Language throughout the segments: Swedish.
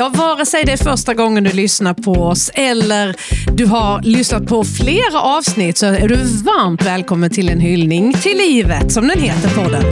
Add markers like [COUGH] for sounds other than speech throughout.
Ja, vare sig det är första gången du lyssnar på oss eller du har lyssnat på flera avsnitt så är du varmt välkommen till en hyllning till livet som den heter podden.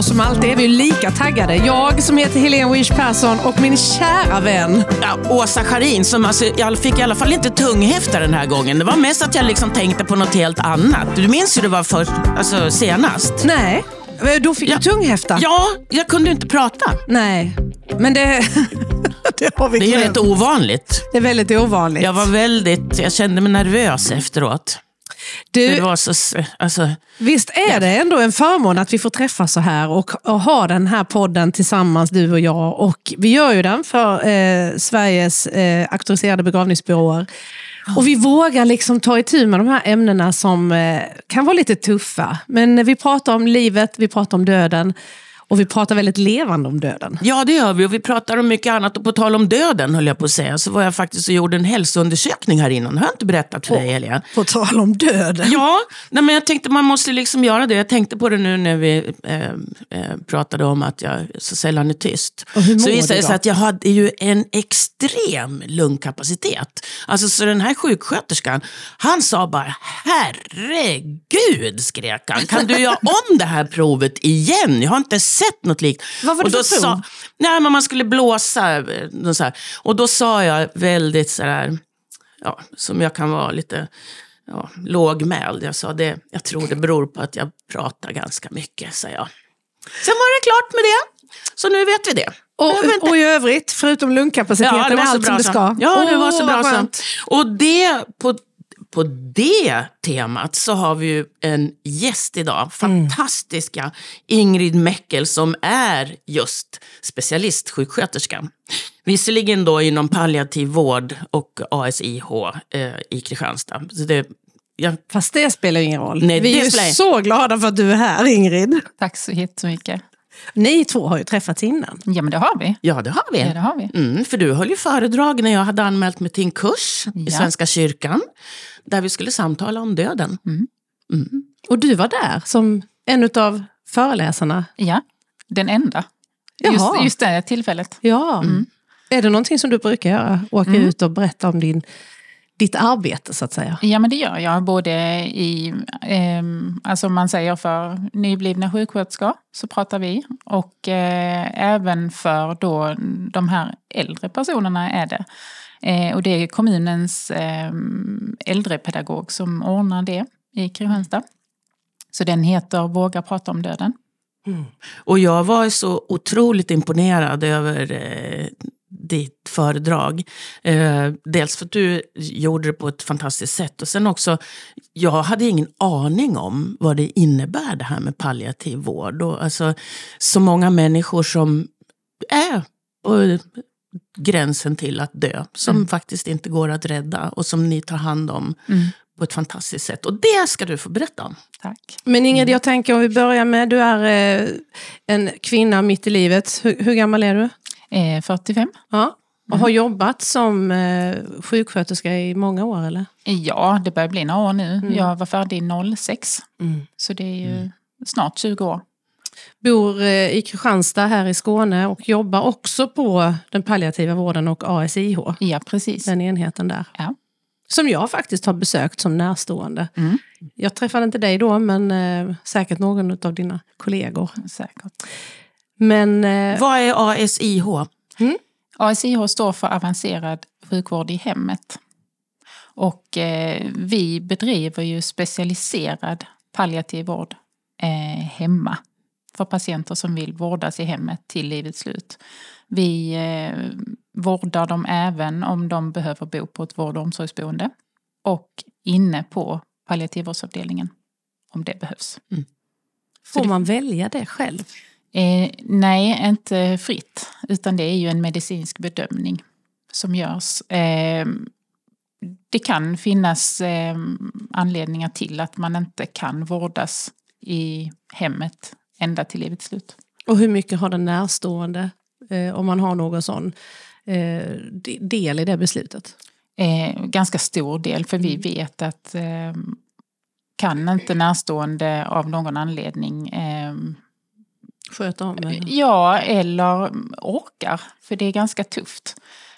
Och som alltid är vi lika taggade. Jag som heter Helene Wish Persson och min kära vän. Ja, Åsa Scharin som alltså, jag fick i alla fall inte tunghäfta den här gången. Det var mest att jag liksom tänkte på något helt annat. Du minns hur det var först, alltså senast? Nej, då fick Ja. du tunghäfta. Ja, jag kunde inte prata. Nej, men det, [LAUGHS] det har vi Det är rätt ovanligt. Det är väldigt ovanligt. Jag var väldigt, jag kände mig nervös efteråt. Du, Det var så, alltså, Visst är det ändå en förmån att vi får träffas så här och, och ha den här podden tillsammans, du och jag. Och vi gör ju den för eh, Sveriges eh, auktoriserade begravningsbyråer. Och vi vågar liksom ta itu med de här ämnena som eh, kan vara lite tuffa. Men vi pratar om livet, vi pratar om döden och vi pratar väldigt levande om döden. ja, det gör vi. Och vi pratar om mycket annat. Och på tal om döden, höll jag på att säga, så var jag faktiskt och gjorde en hälsoundersökning här innan. Har jag inte berättat för dig, Helene? På tal om döden. Ja, nej, men jag tänkte man måste liksom göra det. Jag tänkte på det nu när vi eh, eh, pratade om att jag så sällan är tyst. Och hur mår så visade det sig att jag hade ju en extrem lungkapacitet. Alltså så den här sjuksköterskan, han sa bara herregud, skrek han. Kan du göra om det här provet igen? Jag har inte sett något likt. Vad var det Och då för prov? Sa, nej, men man skulle blåsa. eh, så här. Och då sa jag väldigt sådär, ja, som jag kan vara lite ja, lågmäld. Jag sa det, jag tror det beror på att jag pratar ganska mycket, sa jag. Sen var det klart med det. Så nu vet vi det. Och, och i övrigt, förutom lungkapaciteten, Ja, det var så allt som bra det så. ska? Ja, det var så bra så. Och det, på, på det temat så har vi ju en gäst idag. Fantastiska Ingrid Meckel som är just specialistsjuksköterska. Visserligen då inom palliativ vård och ASIH eh, i Kristianstad. Så det, jag, Fast det spelar ingen roll. Nej, vi är ju spelar- så glada för att du är här, Ingrid. Tack så jättemycket. Ni två har ju träffats innan. Ja, men det har vi. ja, det har vi. Ja, det har vi. Mm, för du höll ju föredrag när jag hade anmält mig till en kurs i Ja. Svenska kyrkan. Där vi skulle samtala om döden. Och du var där som en av föreläsarna. Ja, den enda. Jaha. Just, just det tillfället. Ja. Är det någonting som du brukar göra? Åka ut och berätta om din, ditt arbete så att säga? Ja, men det gör jag. Både i, ehm, alltså man säger för nyblivna sjuksköterskor så pratar vi. Och eh, även för då de här äldre personerna är det. Eh, och det är kommunens eh, äldrepedagog som ordnar det i Kristianstad. Så den heter Våga prata om döden. Och jag var så otroligt imponerad över eh, ditt föredrag. Eh, dels för att du gjorde det på ett fantastiskt sätt och sen också, jag hade ingen aning om vad det innebär det här med palliativ vård. Och alltså, så många människor som är på gränsen till att dö, som faktiskt inte går att rädda och som ni tar hand om på ett fantastiskt sätt. Och det ska du få berätta om. Tack. Men Ingrid, jag tänker om vi börjar med, du är eh, en kvinna mitt i livet. Hur, hur gammal är du? Eh, 45. Ja. Och har jobbat som eh, sjuksköterska i många år eller? Ja, det börjar bli några år nu. Jag var färdig 06. Så det är ju snart 20 år. Bor eh, i Kristianstad här i Skåne och jobbar också på den palliativa vården och ASIH, Ja, precis. den enheten där. Ja. Som jag faktiskt har besökt som närstående. Jag träffade inte dig då, men eh, säkert någon av dina kollegor. Säkert. Men eh, Vad är ASIH? ASIH står för avancerad sjukvård i hemmet. Och eh, vi bedriver ju specialiserad palliativ vård eh, hemma för patienter som vill vårdas i hemmet till livets slut. Vi eh, vårdar dem även om de behöver bo på ett vård och omsorgsboende och inne på palliativvårdsavdelningen om det behövs. får man välja det själv? Eh, nej, inte fritt, utan det är ju en medicinsk bedömning som görs. Eh, det kan finnas eh, anledningar till att man inte kan vårdas i hemmet ända till livets slut. Och hur mycket har den närstående, eh, om man har någon sån, eh, de- del i det beslutet? Eh, ganska stor del, för vi vet att kan inte närstående av någon anledning Sköta om det. Ja, eller orkar. För det är ganska tufft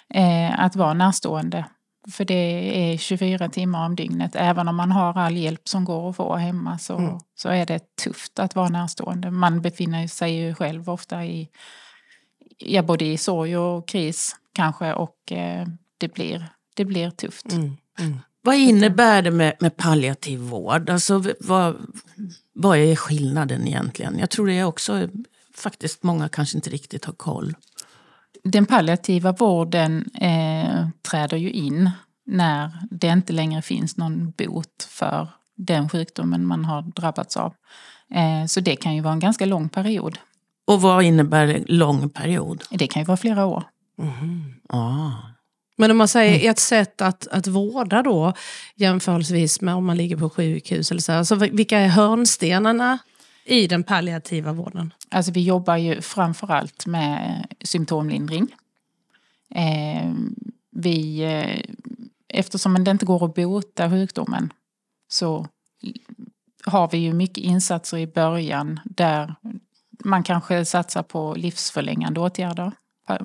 eh, att vara närstående. För det är 24 timmar om dygnet. Även om man har all hjälp som går att få hemma så, Mm. så är det tufft att vara närstående. Man befinner sig ju själv ofta i ja, både i sorg och kris kanske och eh, det, blir, det blir tufft. Mm. Mm. Vad innebär det med, med palliativ vård? Alltså, vad, vad är skillnaden egentligen? Jag tror det är också faktiskt många kanske inte riktigt har koll. Den palliativa vården eh, träder ju in när det inte längre finns någon bot för den sjukdomen man har drabbats av. Eh, så det kan ju vara en ganska lång period. Och vad innebär lång period? Det kan ju vara flera år. Ah. Men om man säger ett sätt att, att vårda då jämförelsevis med om man ligger på sjukhus eller så. Alltså, vilka är hörnstenarna i den palliativa vården? Alltså vi jobbar ju framförallt med symptomlindring. Eh, vi, eh, eftersom det inte går att bota sjukdomen så har vi ju mycket insatser i början där man kanske satsar på livsförlängande åtgärder.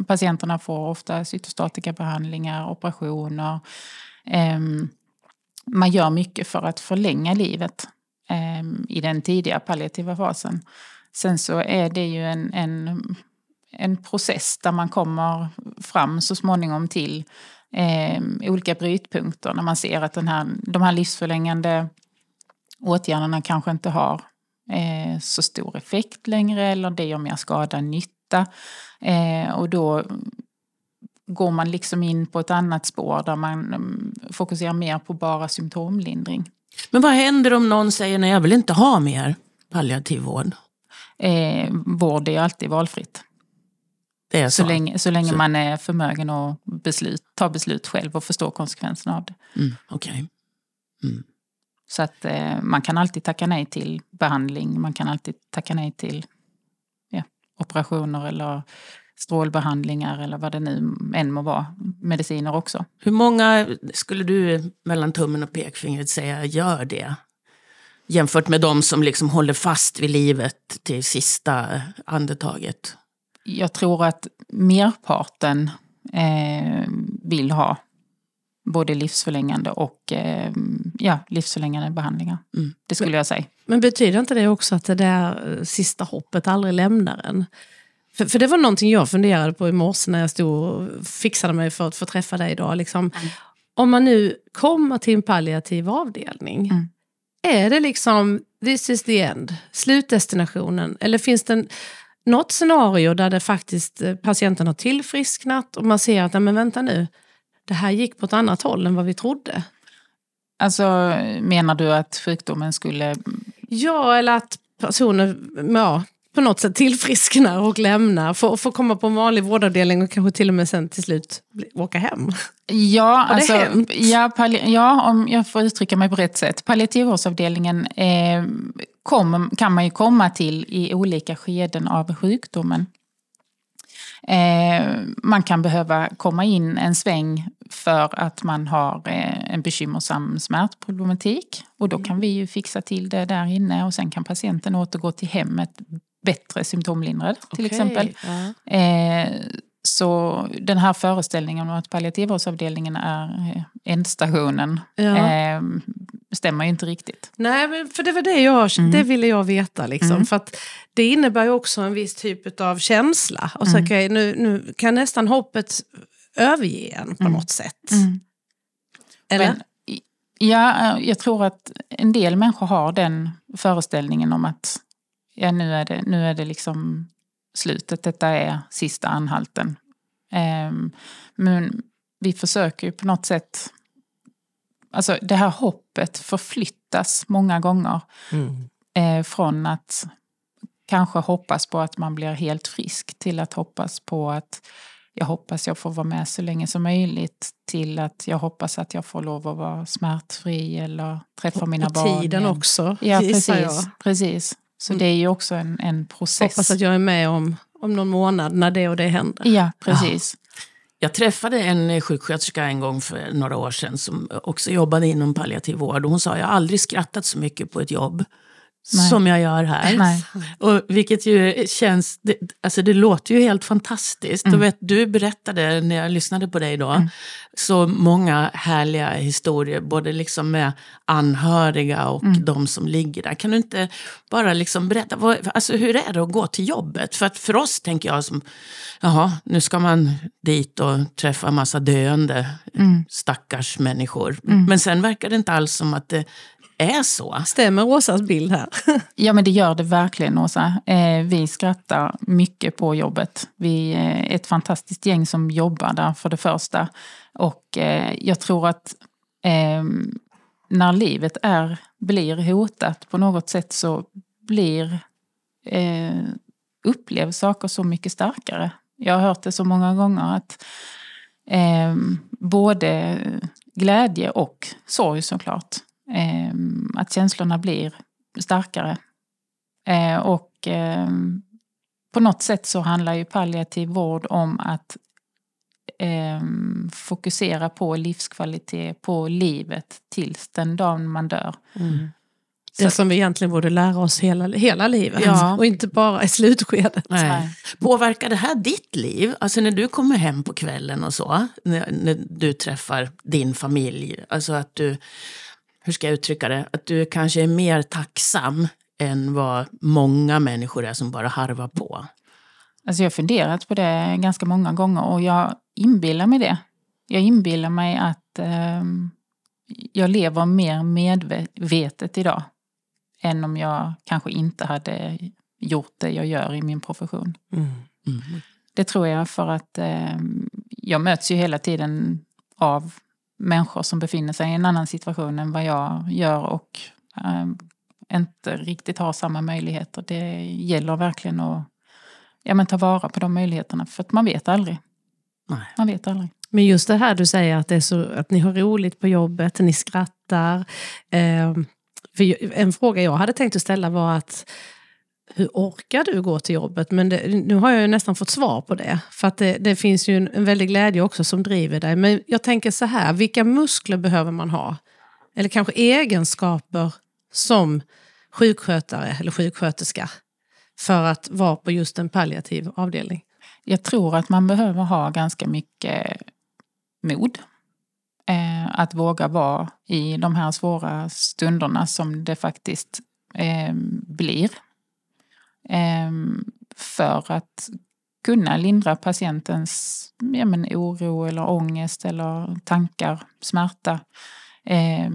Patienterna får ofta cytostatikabehandlingar, operationer. Ehm, man gör mycket för att förlänga livet ehm, i den tidiga palliativa fasen. Sen så är det ju en, en, en process där man kommer fram så småningom till eh, olika brytpunkter när man ser att den här, de här livsförlängande åtgärderna kanske inte har eh, så stor effekt längre eller det gör mer skada än nytta. Eh, och då går man liksom in på ett annat spår där man mm, fokuserar mer på bara symptomlindring. Men vad händer om någon säger nej, jag vill inte ha mer palliativ vård? Eh, vård är alltid valfritt. Det är så. Så länge, så länge Så- man är förmögen att beslut, ta beslut själv och förstå konsekvenserna av det. Mm, Okej. Så att eh, man kan alltid tacka nej till behandling, man kan alltid tacka nej till operationer eller strålbehandlingar eller vad det nu än må vara. Mediciner också. Hur många skulle du mellan tummen och pekfingret säga gör det? Jämfört med de som liksom håller fast vid livet till sista andetaget. Jag tror att merparten eh, vill ha både livsförlängande och eh, ja, livsförlängande behandlingar. Mm. Det skulle jag säga. Men betyder inte det också att det där eh, sista hoppet aldrig lämnar en? För, för det var någonting jag funderade på i morse när jag stod och fixade mig för att få träffa dig idag. Liksom, Om man nu kommer till en palliativ avdelning, Mm. är det liksom this is the end, slutdestinationen? Eller finns det en, något scenario där det faktiskt eh, patienten har tillfrisknat och man ser att, men vänta nu, det här gick på ett annat håll än vad vi trodde? Alltså, menar du att sjukdomen skulle... Ja, eller att personer ja, på något sätt tillfrisknar och lämnar, får, får komma på en vanlig vårdavdelning och kanske till och med sen till slut åka hem. Ja, alltså, ja, ja, om jag får uttrycka mig på rätt sätt. Palliativvårdsavdelningen eh, kom, kan man ju komma till i olika skeden av sjukdomen. Eh, man kan behöva komma in en sväng för att man har eh, en bekymmersam smärtproblematik. Och då kan vi ju fixa till det där inne och sen kan patienten återgå till hemmet bättre symptomlindrad till Okej, exempel. Ja. Eh, så den här föreställningen om att palliativvårdsavdelningen är ändstationen Ja. Stämmer ju inte riktigt. Nej, men för det var det jag det ville jag veta. Liksom. Mm. För det innebär ju också en viss typ av känsla. Och så, Mm. okej, nu, nu kan nästan hoppet överge en på något sätt. Eller? Men, ja, eh, jag tror att en del människor har den föreställningen om att ja, nu, är det, nu är det liksom slutet, detta är sista anhalten. Ehm, men vi försöker ju på något sätt... Alltså det här hoppet förflyttas många gånger Mm. eh, från att kanske hoppas på att man blir helt frisk till att hoppas på att jag hoppas jag får vara med så länge som möjligt till att jag hoppas att jag får lov att vara smärtfri eller träffa mina och barn. tiden igen. också, Ja, precis. jag. precis. Så Mm. det är ju också en, en process. Hoppas att jag är med om, om någon månad när det och det händer. Ja, precis. Jag träffade en eh, sjuksköterska en gång för några år sedan som också jobbade inom palliativ vård. Och hon sa, jag har aldrig skrattat så mycket på ett jobb Nej. som jag gör här. Nej. Och vilket ju känns, det, alltså det låter ju helt fantastiskt. Mm. Och vet, du berättade när jag lyssnade på dig då, så många härliga historier, både liksom med anhöriga och Mm. de som ligger där. Kan du inte bara liksom berätta, vad, alltså hur är det att gå till jobbet? För att för oss tänker jag som, jaha, nu ska man dit och träffa massa döende Mm. stackars människor. Men sen verkar det inte alls som att det är så. Stämmer Åsas bild här? [LAUGHS] Ja, men det gör det verkligen, Åsa. Eh, vi skrattar mycket på jobbet. Vi är ett fantastiskt gäng som jobbar där för det första. Och eh, jag tror att eh, när livet är, blir hotat på något sätt så blir eh, upplevs saker så mycket starkare. Jag har hört det så många gånger att eh, både glädje och sorg såklart. Eh, att känslorna blir starkare. Eh, och eh, på något sätt så handlar ju palliativ vård om att eh, fokusera på livskvalitet, på livet tills den dagen man dör. Det som vi egentligen borde lära oss hela, hela livet. Ja. Och inte bara i slutskedet. Nej. Påverkar det här ditt liv? Alltså när du kommer hem på kvällen och så, när, när du träffar din familj, alltså att du, hur ska jag uttrycka det, att du kanske är mer tacksam än vad många människor är som bara harvar på. Alltså jag har funderat på det ganska många gånger och jag inbillar mig det. Jag inbillar mig att ehm, jag lever mer medvetet idag än om jag kanske inte hade gjort det jag gör i min profession. Mm. Det tror jag för att ehm, jag möts ju hela tiden av människor som befinner sig i en annan situation än vad jag gör och ehm, inte riktigt har samma möjligheter. Det gäller verkligen att ja, men ta vara på de möjligheterna för att man vet aldrig. Nej. Man vet aldrig. Men just det här du säger att, det är så, att ni har roligt på jobbet, ni skrattar. Eh, för en fråga jag hade tänkt att ställa var att hur orkar du gå till jobbet? Men det, nu har jag ju nästan fått svar på det. För att det, det finns ju en, en väldig glädje också som driver dig. Men jag tänker så här, vilka muskler behöver man ha? Eller kanske egenskaper som sjukskötare eller sjuksköterska för att vara på just en palliativ avdelning? Jag tror att man behöver ha ganska mycket mod. Eh, att våga vara i de här svåra stunderna som det faktiskt eh, blir. Eh, för att kunna lindra patientens ja, men, oro eller ångest eller tankar, smärta. Eh,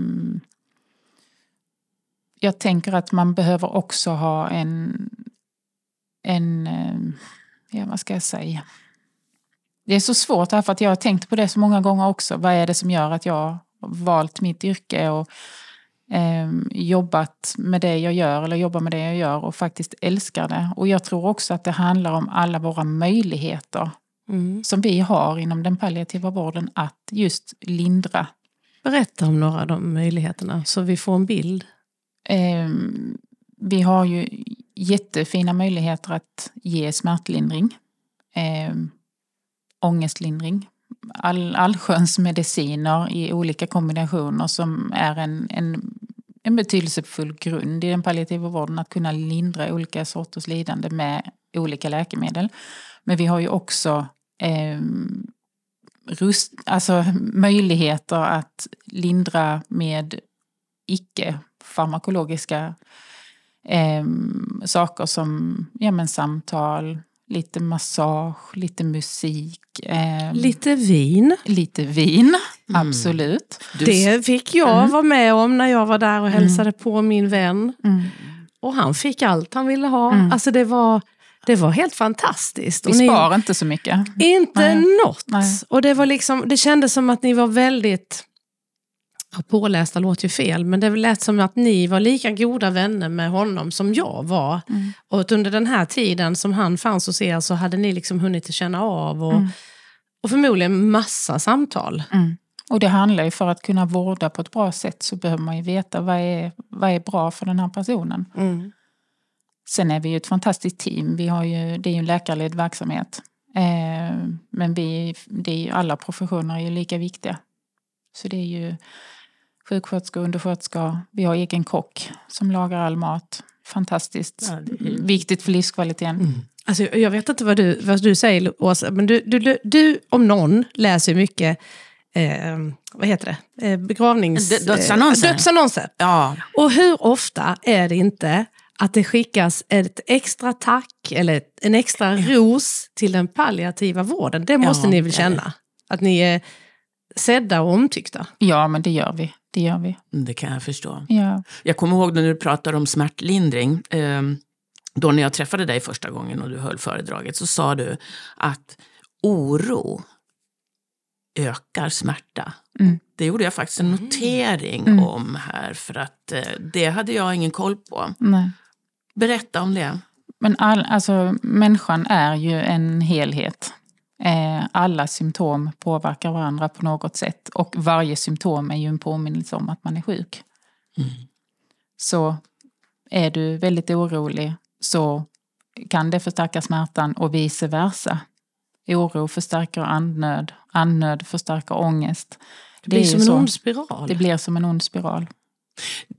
jag tänker att man behöver också ha en, en eh, ja vad ska jag säga? Det är så svårt här för att jag har tänkt på det så många gånger också. Vad är det som gör att jag har valt mitt yrke och eh, jobbat med det jag gör eller jobbar med det jag gör och faktiskt älskar det. Och jag tror också att det handlar om alla våra möjligheter som vi har inom den palliativa vården att just lindra. Berätta om några av de möjligheterna så vi får en bild. Eh, vi har ju jättefina möjligheter att ge smärtlindring, eh, ångestlindring, all, allsköns mediciner i olika kombinationer som är en, en, en betydelsefull grund i den palliativa vården, att kunna lindra olika sorters lidande med olika läkemedel. Men vi har ju också eh, rust, alltså möjligheter att lindra med icke-farmakologiska eh, saker som ja, men samtal, lite massage, lite musik. Eh, Lite vin. lite vin, absolut. Du, Det fick jag vara med om när jag var där och hälsade på min vän. Mm. Och han fick allt han ville ha. Mm. Alltså det var, det var helt fantastiskt. Vi Och ni- sparar inte så mycket. Inte Nej. något. Nej. Och det, var liksom, det kändes som att ni var väldigt... Pålästa låter ju fel, men det lät som att ni var lika goda vänner med honom som jag var. Mm. Och under den här tiden som han fanns hos er så hade ni liksom hunnit känna av och, Mm. och förmodligen massa samtal. Mm. Och det handlar ju för att kunna vårda på ett bra sätt så behöver man ju veta vad är, vad är bra för den här personen. Mm. Sen är vi ju ett fantastiskt team. Vi har ju, det är ju en läkarledd verksamhet. Eh, men vi, det är ju, alla professioner är ju lika viktiga. Så det är ju sjuksköterskor, undersköterskor, vi har egen kock som lagar all mat. Fantastiskt. Ja, är- Viktigt för livskvaliteten. Alltså, jag vet inte vad du, vad du säger, Åsa, men du, du, du om någon läser mycket eh, vad heter det? Eh, begravnings... Dö- dödsannonser. Eh, dödsannonser. Ja, Och hur ofta är det inte att det skickas ett extra tack eller en extra ros till den palliativa vården? Det måste Ja, ni väl känna? Att ni är sedda och omtyckta? Ja, men det gör vi. Det gör vi. det kan jag förstå. Ja. Jag kommer ihåg när du pratade om smärtlindring. Eh, då när jag träffade dig första gången och du höll föredraget så sa du att oro ökar smärta. Mm. Det gjorde jag faktiskt en notering om här för att eh, det hade jag ingen koll på. Nej. Berätta om det. Men all, alltså, människan är ju en helhet. Eh, alla symptom påverkar varandra på något sätt. Och varje symptom är ju en påminnelse om att man är sjuk. Så är du väldigt orolig så kan det förstärka smärtan och vice versa. Oro förstärker andnöd, andnöd förstärker ångest. Det blir är ju som en så. ond spiral. Det blir som en ond spiral.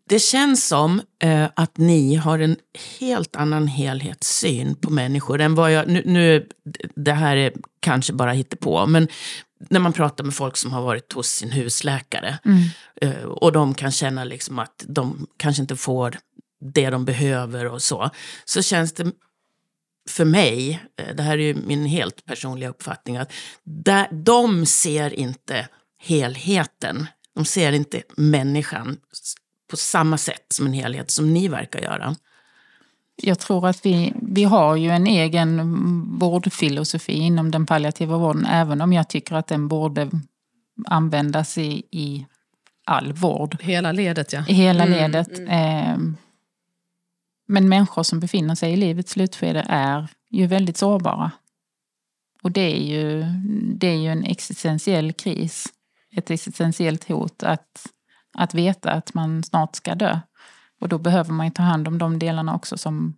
Det känns som eh, att ni har en helt annan helhetssyn på människor än vad jag... Nu, nu, det här är kanske bara på, men när man pratar med folk som har varit hos sin husläkare eh, och de kan känna liksom att de kanske inte får det de behöver och så, så känns det för mig, eh, det här är ju min helt personliga uppfattning, att där, de ser inte helheten. De ser inte människan på samma sätt som en helhet som ni verkar göra. Jag tror att vi, vi har ju en egen vårdfilosofi inom den palliativa vården, även om jag tycker att den borde användas i, i all vård, Hela ledet ja. i hela ledet. Eh, Men människor som befinner sig i livets slutskede är ju väldigt sårbara. Och det är ju, det är ju en existentiell kris, ett existentiellt hot att, att veta att man snart ska dö. Och då behöver man ju ta hand om de delarna också som,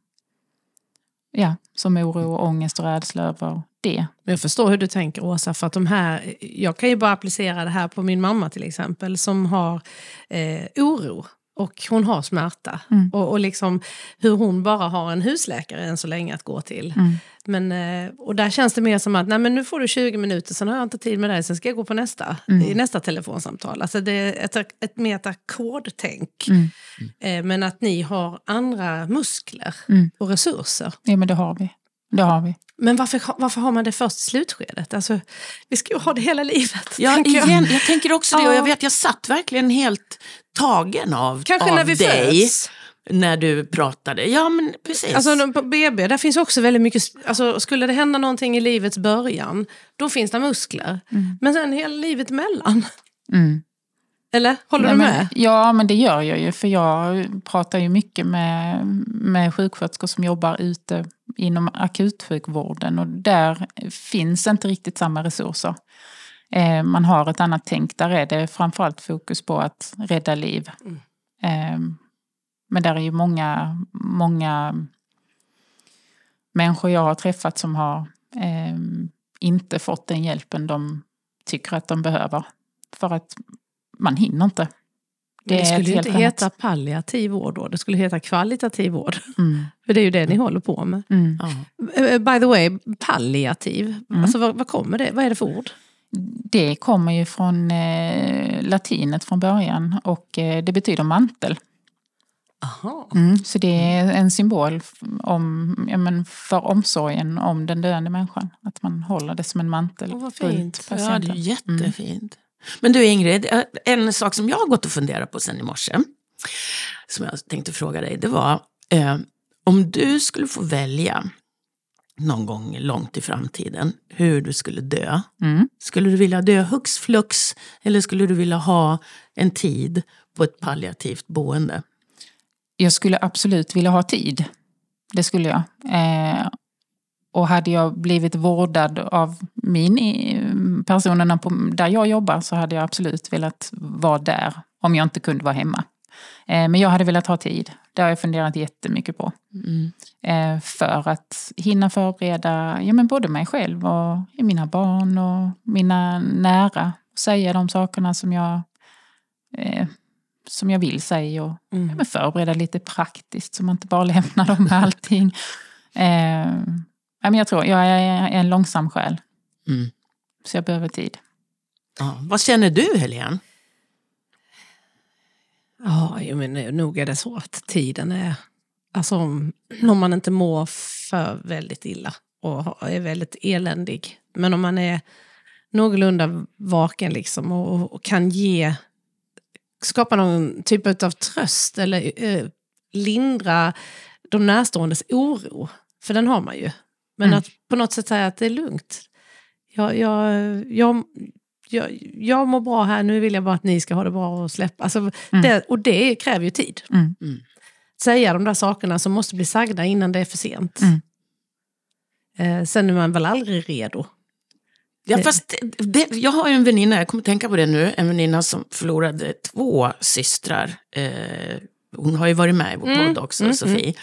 ja, som oro, och ångest och rädsla över det. Jag förstår hur du tänker Åsa, för att de här, jag kan ju bara applicera det här på min mamma till exempel som har eh, oro och hon har smärta. Mm. Och, och liksom hur hon bara har en husläkare än så länge att gå till. Mm. Men, eh, och där känns det mer som att Nej, men nu får du 20 minuter, sen har jag inte tid med dig, sen ska jag gå på nästa, Mm. i nästa telefonsamtal. Alltså det är ett, ett, mer ett ackordtänk. Mm. Eh, men att ni har andra muskler Mm. och resurser. Ja, men det har vi. Det har vi. Men varför, varför har man det först i slutskedet? Alltså, vi ska ju ha det hela livet. Ja, tänker jag. igen, jag tänker också det. Och Ja. jag vet, jag satt verkligen helt tagen av, Kanske av när vi dig föds. när du pratade. Ja, men precis. Alltså, på BB, där finns också väldigt mycket... Alltså, skulle det hända någonting i livets början, då finns det muskler. Men sen hela livet emellan. Mm. Eller? Håller Nej, du men- med? Ja, men det gör jag ju. För jag pratar ju mycket med, med sjuksköterskor som jobbar ute inom akutsjukvården. Och där finns inte riktigt samma resurser. Eh, man har ett annat tänk. Där är det framförallt fokus på att rädda liv. Mm. Eh, men där är ju många, många människor jag har träffat som har eh, inte fått den hjälpen de tycker att de behöver. För att man hinner inte. Det, det skulle ju inte annat- heta palliativ vård då, det skulle heta kvalitativ vård. Mm. [LAUGHS] För det är ju det ni håller på med. Mm. ja. Eh, By the way, palliativ, Mm. alltså, vad, vad kommer det? Vad är det för ord? Det kommer ju från eh, latinet från början och eh, det betyder mantel. Aha. Mm. Så det är en symbol om, ja, men för omsorgen om den döende människan. Att man håller det som en mantel Åh, vad fint. Ja, det är patienten. jättefint. Men du Ingrid, eh, en sak som jag har gått och funderat på sen i morse, som jag tänkte fråga dig, det var eh, om du skulle få välja någon gång långt i framtiden hur du skulle dö. Mm. Skulle du vilja dö hux flux eller skulle du vilja ha en tid på ett palliativt boende? Jag skulle absolut vilja ha tid. Det skulle jag. Eh, och hade jag blivit vårdad av min, eh, personerna på, där jag jobbar så hade jag absolut velat vara där om jag inte kunde vara hemma. Eh, men jag hade velat ha tid. Det har jag funderat jättemycket på. Mm. Eh, för att hinna förbereda ja, men både mig själv och mina barn och mina nära. Säga de sakerna som jag, eh, som jag vill säga och Mm. ja, men förbereda lite praktiskt så man inte bara [LAUGHS] lämnar dem med allting. Eh, ja, men jag tror jag är en långsam själ Mm. så jag behöver tid. Ja. Vad känner du Helene? Ja, jag menar, nog är det så att tiden är... Alltså om om man inte mår för väldigt illa och är väldigt eländig. Men om man är någorlunda vaken liksom och, och kan ge... Skapa någon typ av tröst eller eh, lindra de närståendes oro. För den har man ju. Men Mm. att på något sätt säga att det är lugnt. Jag, jag, jag, jag, jag mår bra här, nu vill jag bara att ni ska ha det bra och släppa. Alltså, Mm. det, och det kräver ju tid. Mm. Mm. Säga de där sakerna som måste bli sagda innan det är för sent. Mm. Eh, sen är man väl aldrig redo. Ja, Det- fast det, jag har en väninna, jag kommer tänka på det nu, en väninna som förlorade två systrar. Eh, hon har ju varit med i vår Mm, podd också, mm, Sofie.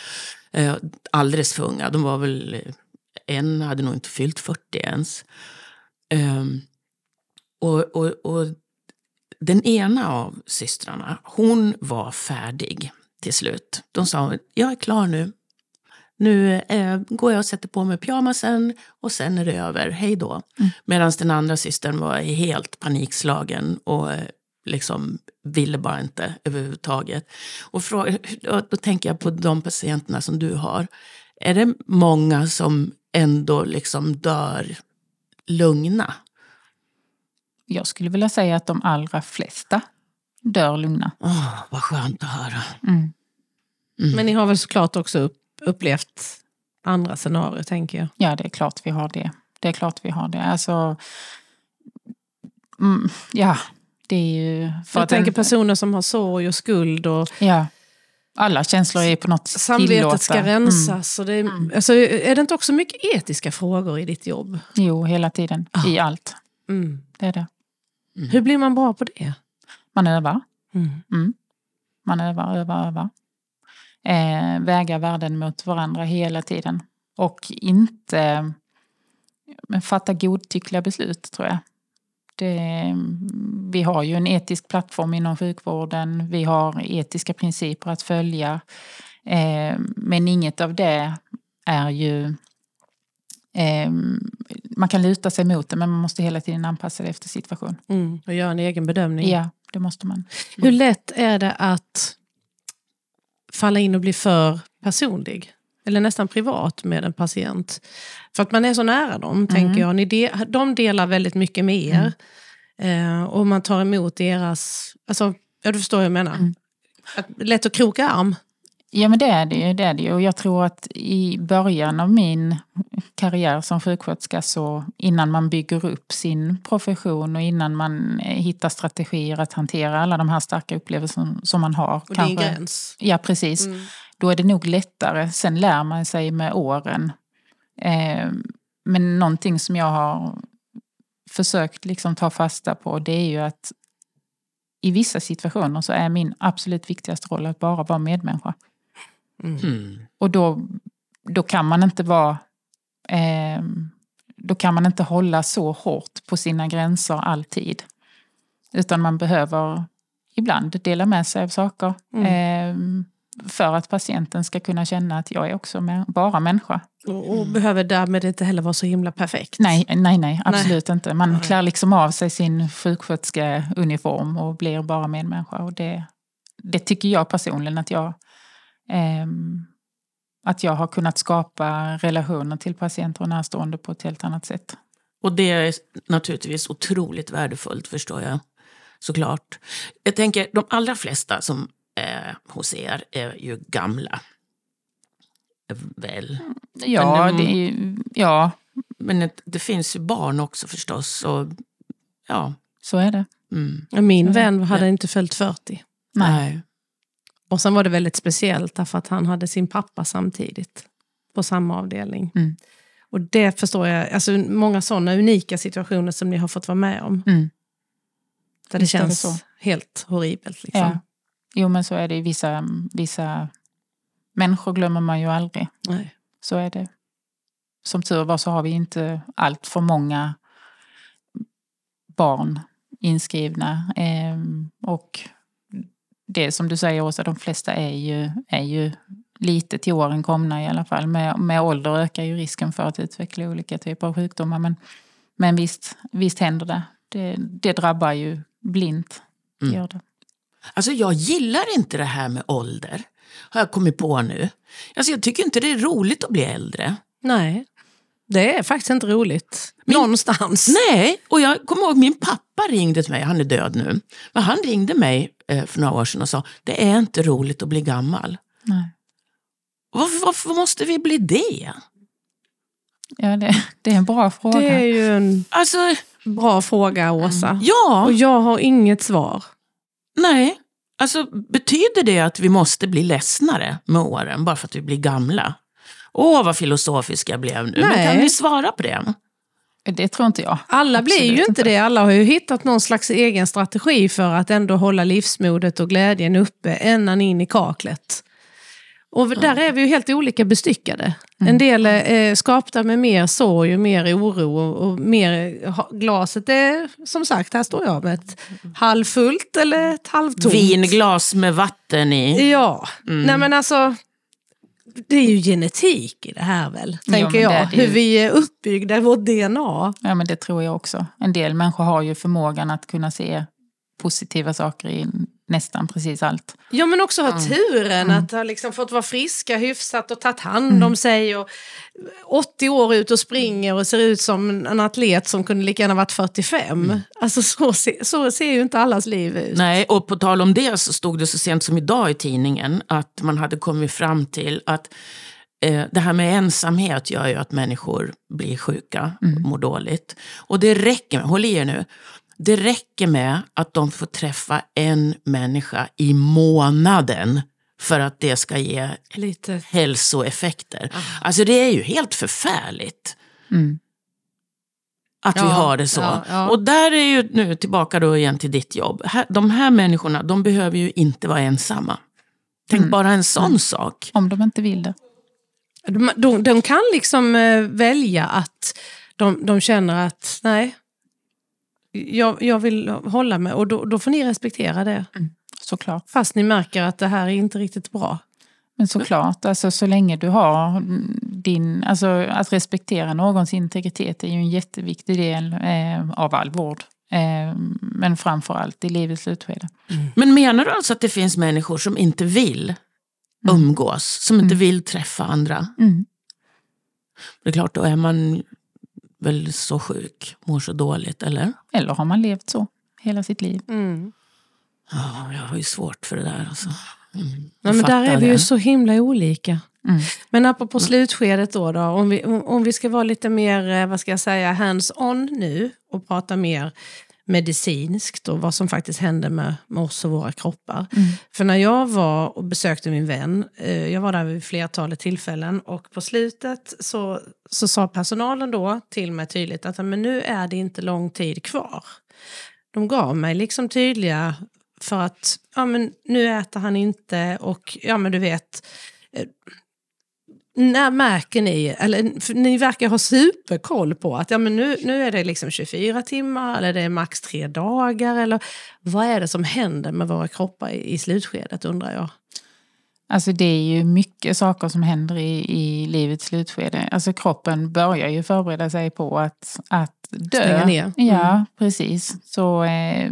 Eh, alldeles för unga, de var väl, eh, en hade nog inte fyllt 40 ens. Ehm, och, och, och den ena av systrarna, hon var färdig till slut. De sa, jag är klar nu. Nu eh, går jag och sätter på mig pyjamasen och sen är det över, hej då. Mm. Medan den andra systern var helt panikslagen och eh, liksom ville bara inte överhuvudtaget. Och fråga, då, då tänker jag på de patienterna som du har. Är det många som ändå liksom dör lugna? Jag skulle vilja säga att de allra flesta dör lugna. Åh, vad skönt att höra. Mm. Mm. Men ni har väl såklart också upp, upplevt andra scenarier, tänker jag. Ja, det är klart vi har det. Det är klart vi har det. Alltså, mm, ja, det är ju... För jag att tänker en- personer som har sorg och skuld och Ja, alla känslor är på något samvetet ska tillåta. rensas. Och det är, Mm. alltså, är det inte också mycket etiska frågor i ditt jobb? Mm. Jo, hela tiden. Ah. I allt. Mm. Det är det. Hur blir man bra på det? Man övar. Mm. Man övar, övar, övar. Eh, väga värden mot varandra hela tiden. Och inte men fatta godtyckliga beslut, tror jag. Det, vi har ju en etisk plattform inom sjukvården. Vi har etiska principer att följa. Eh, men inget av det är ju... Eh, man kan luta sig mot det, men man måste hela tiden anpassa det efter situation. Mm. Och göra en egen bedömning. Ja, det måste man. Hur lätt är det att falla in och bli för personlig? Eller nästan privat med en patient. För att man är så nära dem, tänker jag. Ni de, de delar väldigt mycket med er. Eh, och man tar emot deras... Alltså, ja, du förstår vad jag menar. Mm. Att, lätt att kroka arm. Ja men det är det ju. Det är det ju. Och jag tror att i början av min karriär som sjuksköterska så innan man bygger upp sin profession och innan man eh, hittar strategier att hantera alla de här starka upplevelserna som man har. Och din gräns. Ja precis. Mm. Då är det nog lättare. Sen lär man sig med åren. Eh, men någonting som jag har försökt liksom ta fasta på det är ju att i vissa situationer så är min absolut viktigaste roll att bara vara medmänniska. Mm. Och då, då kan man inte vara... Eh, då kan man inte hålla så hårt på sina gränser alltid. Utan man behöver ibland dela med sig av saker. Eh, för att patienten ska kunna känna att jag är också mä- bara människa. Och, och behöver därmed inte heller vara så himla perfekt. Nej, nej, nej absolut inte. Man klär liksom av sig sin sjuksköterskeuniform och blir bara medmänniska. Och det, det tycker jag personligen att jag, att jag har kunnat skapa relationer till patienter och närstående på ett helt annat sätt. Och det är naturligtvis otroligt värdefullt, förstår jag. Såklart. Jag tänker, de allra flesta som är hos er är ju gamla. Väl? Ja, Men det- det, är ju- ja Men det, det finns ju barn också förstås. Och, ja. så är det. Mm. Min vän hade inte följt 40. Nej. Och sen var det väldigt speciellt därför att han hade sin pappa samtidigt på samma avdelning. Mm. Och det förstår jag, alltså många sådana unika situationer som ni har fått vara med om. Mm. Där det Visst det känns så. helt horribelt. Liksom. Ja. Jo, men så är det i vissa, vissa människor glömmer man ju aldrig. Nej. Så är det. Som tur var så har vi inte allt för många barn inskrivna. Ehm, och det som du säger Åsa, de flesta är ju, är ju lite till åren komna i alla fall. Med, med ålder ökar ju risken för att utveckla olika typer av sjukdomar. Men, men visst, visst händer det. det. Det drabbar ju blint. Det Mm. gör det. Alltså jag gillar inte det här med ålder, har jag kommit på nu. Alltså jag tycker inte det är roligt att bli äldre. Nej, det är faktiskt inte roligt. Någonstans. Nej, och jag kommer ihåg min pappa ringde till mig, han är död nu. Men han ringde mig eh, för några år sedan och sa, det är inte roligt att bli gammal. Nej. Varför, varför måste vi bli det? Ja, det, det är en bra fråga. Det är ju en Alltså, bra fråga, Åsa. ja, Och jag har inget svar. nej. Alltså, betyder det att vi måste bli ledsnare med åren bara för att vi blir gamla? Åh, vad filosofisk jag blev nu. Men Nej. kan ni svara på det? Det tror inte jag. Alla blir Absolut ju inte det. Alla har ju hittat någon slags egen strategi för att ändå hålla livsmodet och glädjen uppe ända in i kaklet. Och där är vi ju helt olika bestyckade. En del är eh, skapta med mer sorg och mer oro och, mer glaset är som sagt, här står jag med ett halvfullt eller ett halvtomt. Vinglas med vatten i. Ja, nej men alltså det är ju genetik i det här väl, Jo, tänker det jag. ju. Hur vi är uppbyggda, vårt DNA. Ja, men det tror jag också. En del människor har ju förmågan att kunna se positiva saker i nästan precis allt. Ja men också ha turen att ha liksom fått vara friska hyfsat och tagit hand om sig. Och 80 år ut och springer och ser ut som en atlet som kunde lika gärna varit 45. Alltså så, se, så ser ju inte allas liv ut. Nej, och på tal om det så stod det så sent som idag i tidningen att man hade kommit fram till att eh, det här med ensamhet gör ju att människor blir sjuka och mår dåligt. Och det räcker, med, håll i er nu, det räcker med att de får träffa en människa i månaden för att det ska ge Lite. hälsoeffekter. Alltså det är ju helt förfärligt. Mm. Att vi Ja, har det så. ja, ja. Och där är ju nu tillbaka då igen till ditt jobb. De här människorna, de behöver ju inte vara ensamma. Tänk Mm. bara en sån sak. Om de inte vill det. De, de, de kan liksom eh, välja att de, de känner att nej, jag, jag vill hålla mig och då, då får ni respektera det. Såklart. Fast ni märker att det här är inte riktigt bra. Men såklart, alltså, så länge du har din... Alltså, att respektera någons integritet är ju en jätteviktig del eh, av all vård. Eh, men framför allt i livets slutskede. Men menar du alltså att det finns människor som inte vill umgås, som inte vill träffa andra? Mm. Det är klart, då är man väl så sjuk, mår så dåligt, eller? Eller har man levt så hela sitt liv? Ja, jag har ju svårt för det där. Alltså. Mm, jag men där är vi ju det. så himla olika. Mm. Men apropå slutskedet då, då om, vi, om, om vi ska vara lite mer, eh, vad ska jag säga, hands-on nu och prata mer medicinskt och vad som faktiskt händer med, med oss och våra kroppar. För när jag var och besökte min vän, eh, jag var där vid flertalet tillfällen och på slutet så, så sa personalen då till mig tydligt att men nu är det inte lång tid kvar. De gav mig liksom tydliga för att ja, men nu äter han inte och ja men du vet eh, när märker ni, eller ni verkar ha superkoll på att ja, men nu, nu är det liksom 24 timmar eller det är max tre dagar. Eller vad är det som händer med våra kroppar i, i slutskedet undrar jag. Alltså det är ju mycket saker som händer i, i livets slutskede. Alltså kroppen börjar ju förbereda sig på att, att dö. Stänga ner. Mm. Ja, precis. Så eh,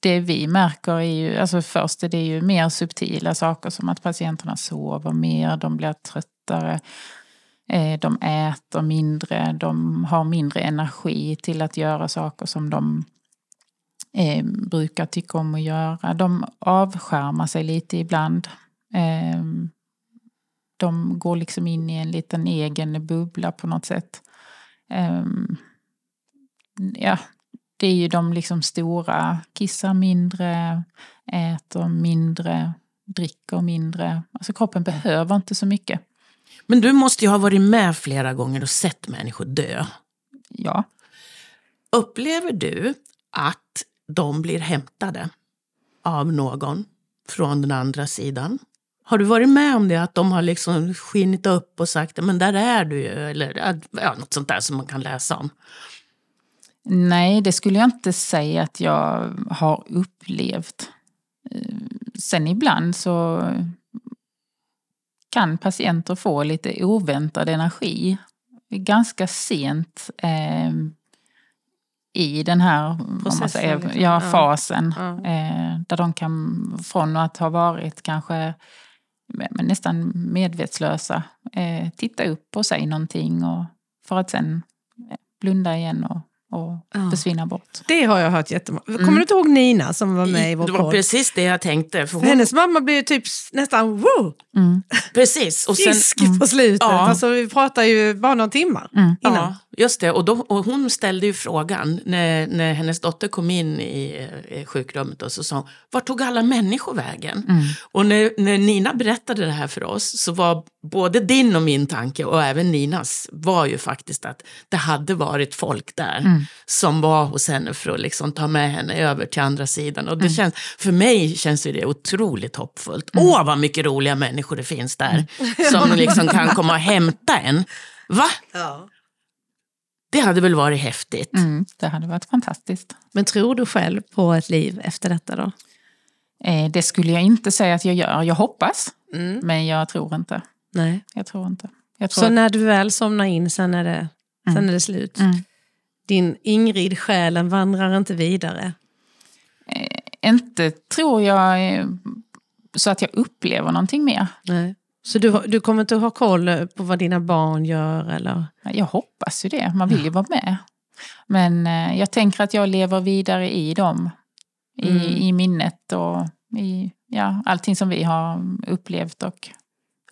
det vi märker är ju, alltså först är det ju mer subtila saker som att patienterna sover mer, de blir tröttare, eh, de äter mindre, de har mindre energi till att göra saker som de eh, brukar tycka om att göra. De avskärmar sig lite ibland. Eh, de går liksom in i en liten egen bubbla på något sätt. Eh, ja, det är ju de liksom stora, kissar mindre, äter mindre, dricker mindre. Alltså kroppen behöver inte så mycket. Men du måste ju ha varit med flera gånger och sett människor dö. Ja, Upplever du att de blir hämtade av någon? från den andra sidan. Har du varit med om det, att de har liksom skinit upp och sagt men där är du ju, eller ja, något sånt där som man kan läsa om? Nej, det skulle jag inte säga att jag har upplevt. Eh, sen ibland så kan patienter få lite oväntad energi ganska sent eh, i den här Processen, säger, liksom. ja, fasen. Ja. Eh, där de kan, från att ha varit kanske nästan medvetslösa, eh, titta upp och säga någonting och, för att sen blunda igen och och ja. försvinna bort. Det har jag hört jättemånga. Kommer mm. du inte ihåg Nina som var med i vår podd? Det var precis det jag tänkte. För hon... Hennes mamma blev typ nästan woo! Mm. Precis. Och sen, Fisk mm. på slutet. Ja. Alltså, vi pratar ju bara några timmar mm. innan. Ja, just det. Och, då, och hon ställde ju frågan när, när hennes dotter kom in i, i sjukrummet och så sa hon, vart tog alla människor vägen? Mm. Och när, när Nina berättade det här för oss så var både din och min tanke och även Ninas var ju faktiskt att det hade varit folk där mm. som var hos henne för att liksom ta med henne över till andra sidan. Och det mm. känns, för mig känns det otroligt hoppfullt. Mm. Åh, vad mycket roliga människor det finns där mm. som [LAUGHS] liksom kan komma och hämta en. Va? Ja. Det hade väl varit häftigt? Mm, det hade varit fantastiskt. Men tror du själv på ett liv efter detta då? Eh, det skulle jag inte säga att jag gör. Jag hoppas, mm. men jag tror inte. Nej. Jag tror inte. Jag tror så att... när du väl somnar in, sen är det, mm. sen är det slut? Mm. Din Ingrid, själen, vandrar inte vidare? Eh, inte tror jag eh, så att jag upplever någonting mer. Nej. Så du, du kommer inte att ha koll på vad dina barn gör? Eller? Jag hoppas ju det, man vill ju vara med. Men eh, jag tänker att jag lever vidare i dem. I, mm. i minnet och i ja, allting som vi har upplevt och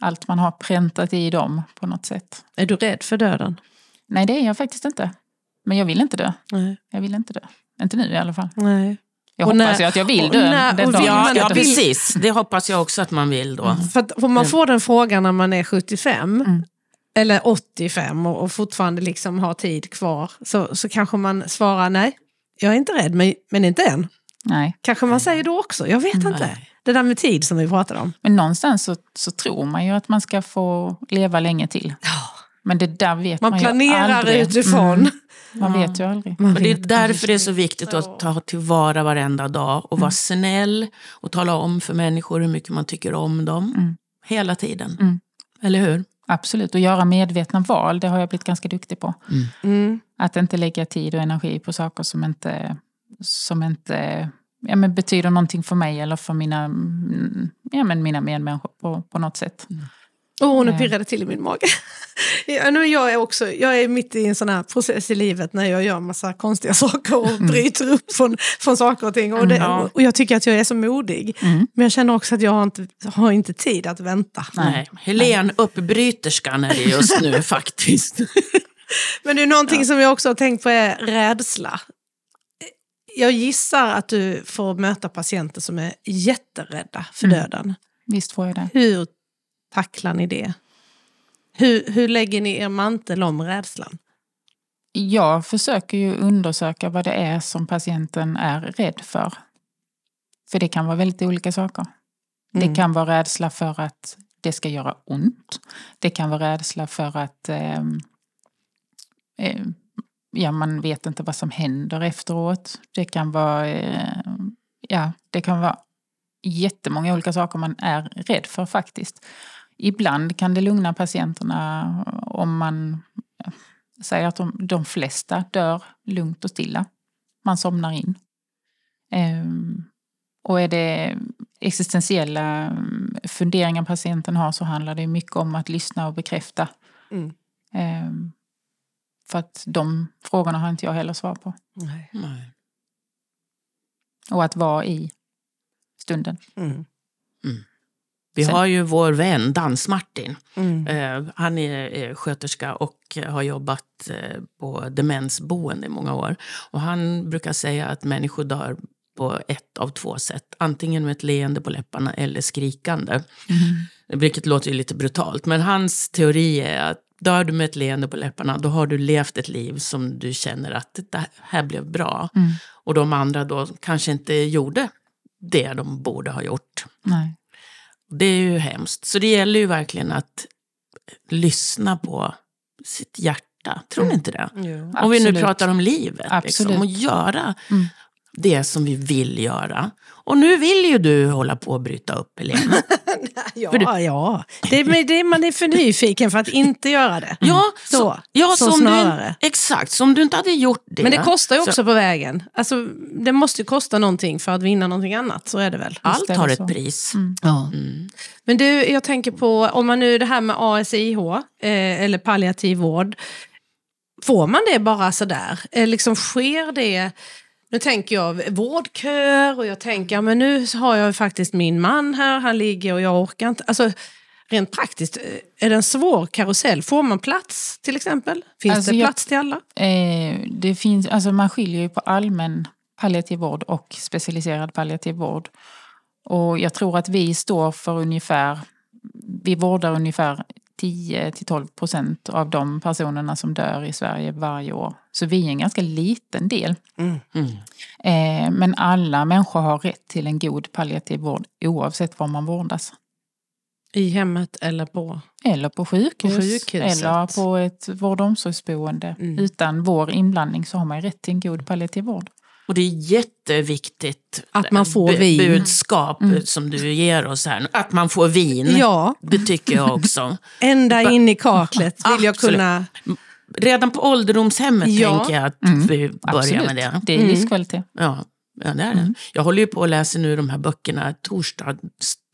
allt man har präntat i dem på något sätt. Är du rädd för döden? Nej, det är jag faktiskt inte. Men jag vill inte dö. Nej. Jag vill inte dö. Inte nu i alla fall. Nej. Jag och hoppas när, ju att jag vill dö. När, den dagen. Ja, ja, precis. Det hoppas jag också att man vill då. Mm. För, att, för man får den frågan när man är 75. Mm. Eller 85 och, och fortfarande liksom har tid kvar. Så, så kanske man svarar nej, jag är inte rädd, men, men inte än. Nej. Kanske man säger då också, jag vet nej. inte. Det där med tid som vi pratade om. Men någonstans så, så tror man ju att man ska få leva länge till. Ja. Men det där vet man, man planerar aldrig. utifrån. Mm. Man vet ju aldrig. och det är därför det är så viktigt att ta tillvara varenda dag och vara mm. snäll och tala om för människor hur mycket man tycker om dem. Mm. Hela tiden. Mm. Eller hur? Absolut, och göra medvetna val, det har jag blivit ganska duktig på. Mm. Mm. Att inte lägga tid och energi på saker som inte, som inte ja, men betyder någonting för mig eller för mina, mm, ja, men mina medmänniskor på, på något sätt. Mm. Oh, nu pirrade det till i min mage. [LAUGHS] jag, är också, jag är mitt i en sån här process i livet när jag gör massa konstiga [LAUGHS] saker och mm. bryter upp från, från saker och ting. Och, det, mm, ja. och jag tycker att jag är så modig. Mm. Men jag känner också att jag har inte, har inte tid att vänta. Nej, Helen uppbryterskan är det just nu [LAUGHS] faktiskt. Men det är någonting ja. som jag också har tänkt på är rädsla. Jag gissar att du får möta patienter som är jätterädda för mm. döden. Visst får jag det. Hur tacklar ni det? Hur, hur lägger ni er mantel om rädslan? Jag försöker ju undersöka vad det är som patienten är rädd för. För det kan vara väldigt olika saker. Mm. Det kan vara rädsla för att det ska göra ont. Det kan vara rädsla för att eh, eh, ja, man vet inte vad som händer efteråt. Det kan vara, eh, ja, det kan vara jättemånga olika saker man är rädd för faktiskt. Ibland kan det lugna patienterna om man säger att de, de flesta dör lugnt och stilla. Man somnar in. Ehm, och är det existentiella mm, funderingar patienten har så handlar det mycket om att lyssna och bekräfta. Mm. Ehm, för att de frågorna har inte jag heller svar på. Nej. Nej. Och att vara i stunden. Mm. Mm. Vi har ju vår vän Dans-Martin. Mm. Eh, han är sköterska och har jobbat eh, på demensboende i många år. Och han brukar säga att människor dör på ett av två sätt. Antingen med ett leende på läpparna eller skrikande. Mm. Vilket låter ju lite brutalt. Men hans teori är att dör du med ett leende på läpparna då har du levt ett liv som du känner att det här blev bra. Mm. Och de andra då kanske inte gjorde det de borde ha gjort. Nej. Det är ju hemskt. Så det gäller ju verkligen att lyssna på sitt hjärta. Tror ni inte det? Jo. Om vi nu pratar om livet. Liksom, och göra Mm. det som vi vill göra. Och nu vill ju du hålla på att bryta upp, Helena. [LAUGHS] [LAUGHS] Ja, ja. Det, men det, man är för nyfiken för att inte göra det. Ja, Så, ja, så som snarare. Du, exakt, så om du inte hade gjort det. Men det kostar ju också så på vägen. Alltså, det måste ju kosta någonting för att vinna någonting annat, så är det väl? allt har ett så. pris. Ja. Mm. Men du, jag tänker på, om man nu det här med ASIH, eh, eller palliativ vård, får man det bara sådär? Eh, liksom sker det, nu tänker jag vårdköer och jag tänker, men nu har jag faktiskt min man här, han ligger och jag orkar inte. Alltså, rent praktiskt, eh, är det en svår karusell? Får man plats till exempel? Finns Alltså, det jag- plats till alla? Eh, det finns, alltså man skiljer ju på allmän palliativ vård och specialiserad palliativ vård. Och jag tror att vi står för ungefär, vi vårdar ungefär 10-12 procent av de personerna som dör i Sverige varje år. Så vi är en ganska liten del. Mm. Eh, men alla människor har rätt till en god palliativ vård oavsett var man vårdas. I hemmet eller på? Eller på sjukhus. På sjukhuset. eller på ett vård och omsorgsboende. Mm. Utan vår inblandning så har man rätt till en god palliativ vård. Och det är jätteviktigt Att man får vin. budskap Mm. som du ger oss här. Att man får vin. Ja, Det tycker jag också. ända in i kaklet vill jag kunna... Redan på ålderdomshemmet Ja. tänker jag att Mm. vi börjar Absolut. med det. Det är Mm. livskvalitet. Ja, ja, det är det. Jag håller ju på att läsa nu de här böckerna Torsdag,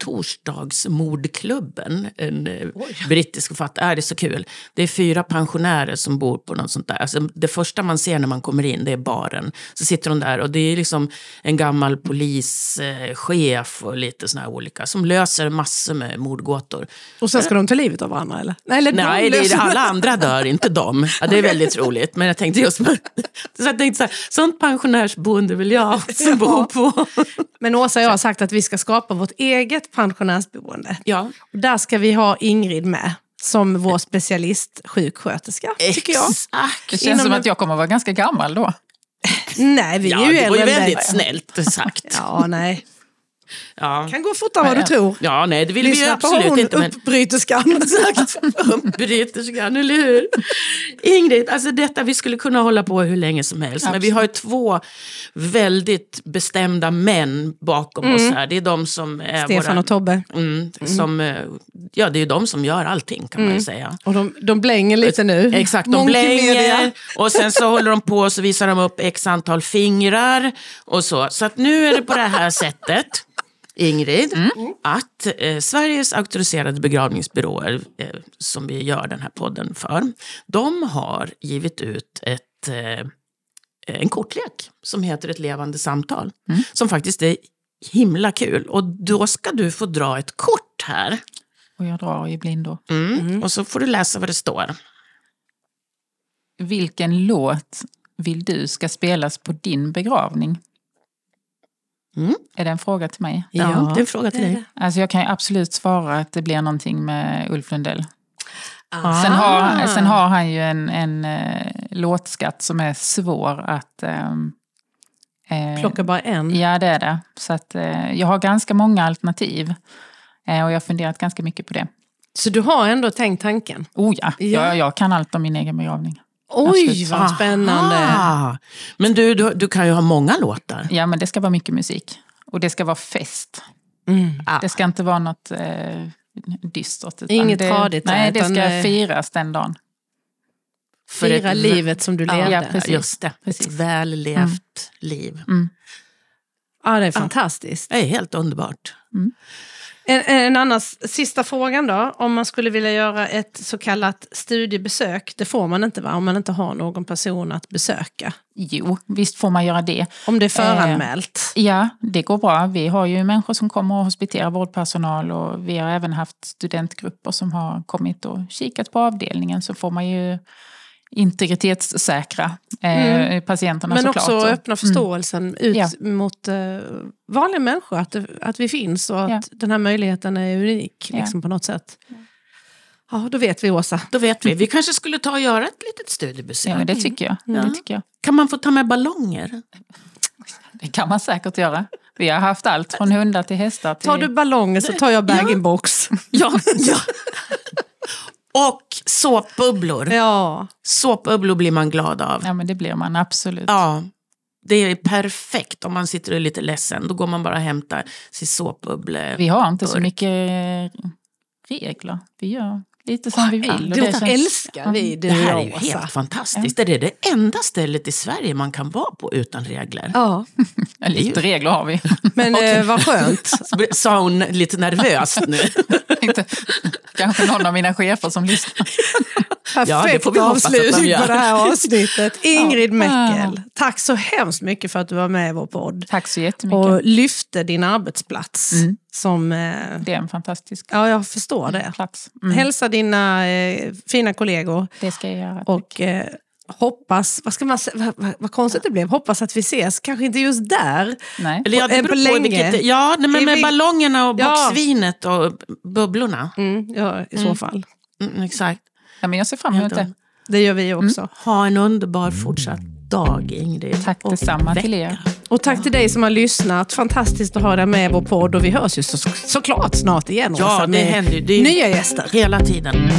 Torsdagsmordklubben. En eh, brittisk författare. Är det är så kul. Det är fyra pensionärer som bor på något sånt där. Alltså, det första man ser när man kommer in, det är baren. Så sitter de där och det är liksom en gammal polischef och lite såna här olika som löser massor med mordgåtor. Och sen ska de ta livet av varandra eller? Nej, eller de Nej, det är, löser- alla andra dör, inte de. Ja, det är väldigt roligt. Men jag tänkte just så jag tänkte så här, sånt pensionärsboende vill jag också [LAUGHS] bo på. Men Åsa och jag har sagt att vi ska skapa vårt eget pensionärsboende. Ja, Och där ska vi ha Ingrid med som vår specialistsjuksköterska, tycker jag. exakt. Det känns Inom som att jag kommer vara ganska gammal då. Nej, vi är Ja, ju det var äldre ju väldigt snällt sagt. Ja, nej. Ja, kan gå fortare än vad du tror. ja nej, det vill vi Lyssna på absolut hon inte. Men... uppbryterskan. [LAUGHS] Uppbryterskan, eller hur? Ingrid, alltså detta, vi skulle kunna hålla på hur länge som helst. Men vi har ju två väldigt bestämda män bakom oss här. Det är de som är Stefan våra... och Tobbe. Mm, som, eh, ja, det är de som gör allting kan man ju säga. Och de, de blänger lite nu. Exakt, de blänger och sen så håller de på och så visar de upp x antal fingrar och så. Så att nu är det på det här sättet, Ingrid, att eh, Sveriges auktoriserade begravningsbyråer, eh, som vi gör den här podden för, de har givit ut ett, eh, en kortlek som heter Ett levande samtal. Som faktiskt är himla kul. Och då ska du få dra ett kort här. Och jag drar i blindo. Mm. Och så får du läsa vad det står. Vilken låt vill du ska spelas på din begravning? Mm. Är det en fråga till mig? Ja, Ja, det är en fråga till dig. Alltså jag kan ju absolut svara att det blir någonting med Ulf Lundell. Ah. Sen har, sen har han ju en, en eh, låtskatt som är svår att... eh, Plocka bara en. Ja, det är det. Så att, eh, jag har ganska många alternativ. Och jag har funderat ganska mycket på det. Så du har ändå tänkt tanken? Oh ja, Ja. Jag, jag kan allt om min egen begravning. Oj, vad spännande. Aha. Men du, du, du kan ju ha många låtar. Ja, men det ska vara mycket musik. Och det ska vara fest. Mm. Ah. Det ska inte vara något eh, dystert. utan Inget det, tradigt Nej, det ska eh, firas den dagen. För Fira ett- livet som du Ja, levde. ja, Ja, precis. Just det, Precis. ett väl levt liv. det är fantastiskt. Det är helt underbart. En, en annan sista frågan då. Om man skulle vilja göra ett så kallat studiebesök. Det får man inte va? Om man inte har någon person att besöka. Jo, visst får man göra det. Om det är föranmält. Ja, det går bra. Vi har ju människor som kommer och hospiterar vårdpersonal och vi har även haft studentgrupper som har kommit och kikat på avdelningen så får man ju integritetssäkra eh, patienterna Men såklart. också Och- öppna förståelsen ut Ja. mot eh, vanliga människor. Att, att vi finns och att Ja. den här möjligheten är unik Ja. liksom, på något sätt. Ja, då vet vi Åsa. Då vet vi. Vi kanske skulle ta och göra ett litet studiebesök. Ja, men det tycker jag. Ja. Det tycker jag. Kan man få ta med ballonger? Det kan man säkert göra. Vi har haft allt från hundar till hästar. Till... Tar du ballonger så tar jag bag-in-box. Ja, ja. [LAUGHS] Och såpbubblor. Ja. Såpbubblor blir man glad av. Ja, men det blir man absolut. Ja, det är perfekt om man sitter och är lite ledsen. Då går man bara och hämtar sin såpbubble. Vi har inte så mycket regler. Vi gör lite som vi vill. och Det, känns- älskar vi, du Det här är ju helt Åsa. fantastiskt. Det är det enda stället i Sverige man kan vara på utan regler. Ja, Ja, lite regler har vi. men [LAUGHS] eh, vad skönt. [LAUGHS] Sa hon lite nervöst nu? [LAUGHS] inte, kanske någon av mina chefer som lyssnar. Ja, det Perfekt de avslutning på det här avsnittet. Ingrid Ja. Meckel, tack så hemskt mycket för att du var med i vår podd. Tack så jättemycket. Och lyfte din arbetsplats. Mm. Som, eh, Det är en fantastisk ja, jag förstår det. plats. Mm. Hälsa dina eh, fina kollegor Det ska jag göra. och eh, hoppas, vad, ska man, vad, vad, vad konstigt det blev, hoppas att vi ses, kanske inte just där. Nej. Eller ja, det eh, beror på länge. vilket, ja, nej, men med vi- ballongerna och Ja. boxvinet och bubblorna. Mm, ja, I så fall. Mm, exakt. Ja, men jag ser fram emot det. Det gör vi också. Ha en underbar fortsatt dag, Ingrid. Tack detsamma till er. Och tack till dig som har lyssnat. Fantastiskt att ha dig med i vår podd. Och vi hörs ju så, såklart snart igen Ja, Åsa, det händer ju nya gäster. hela tiden.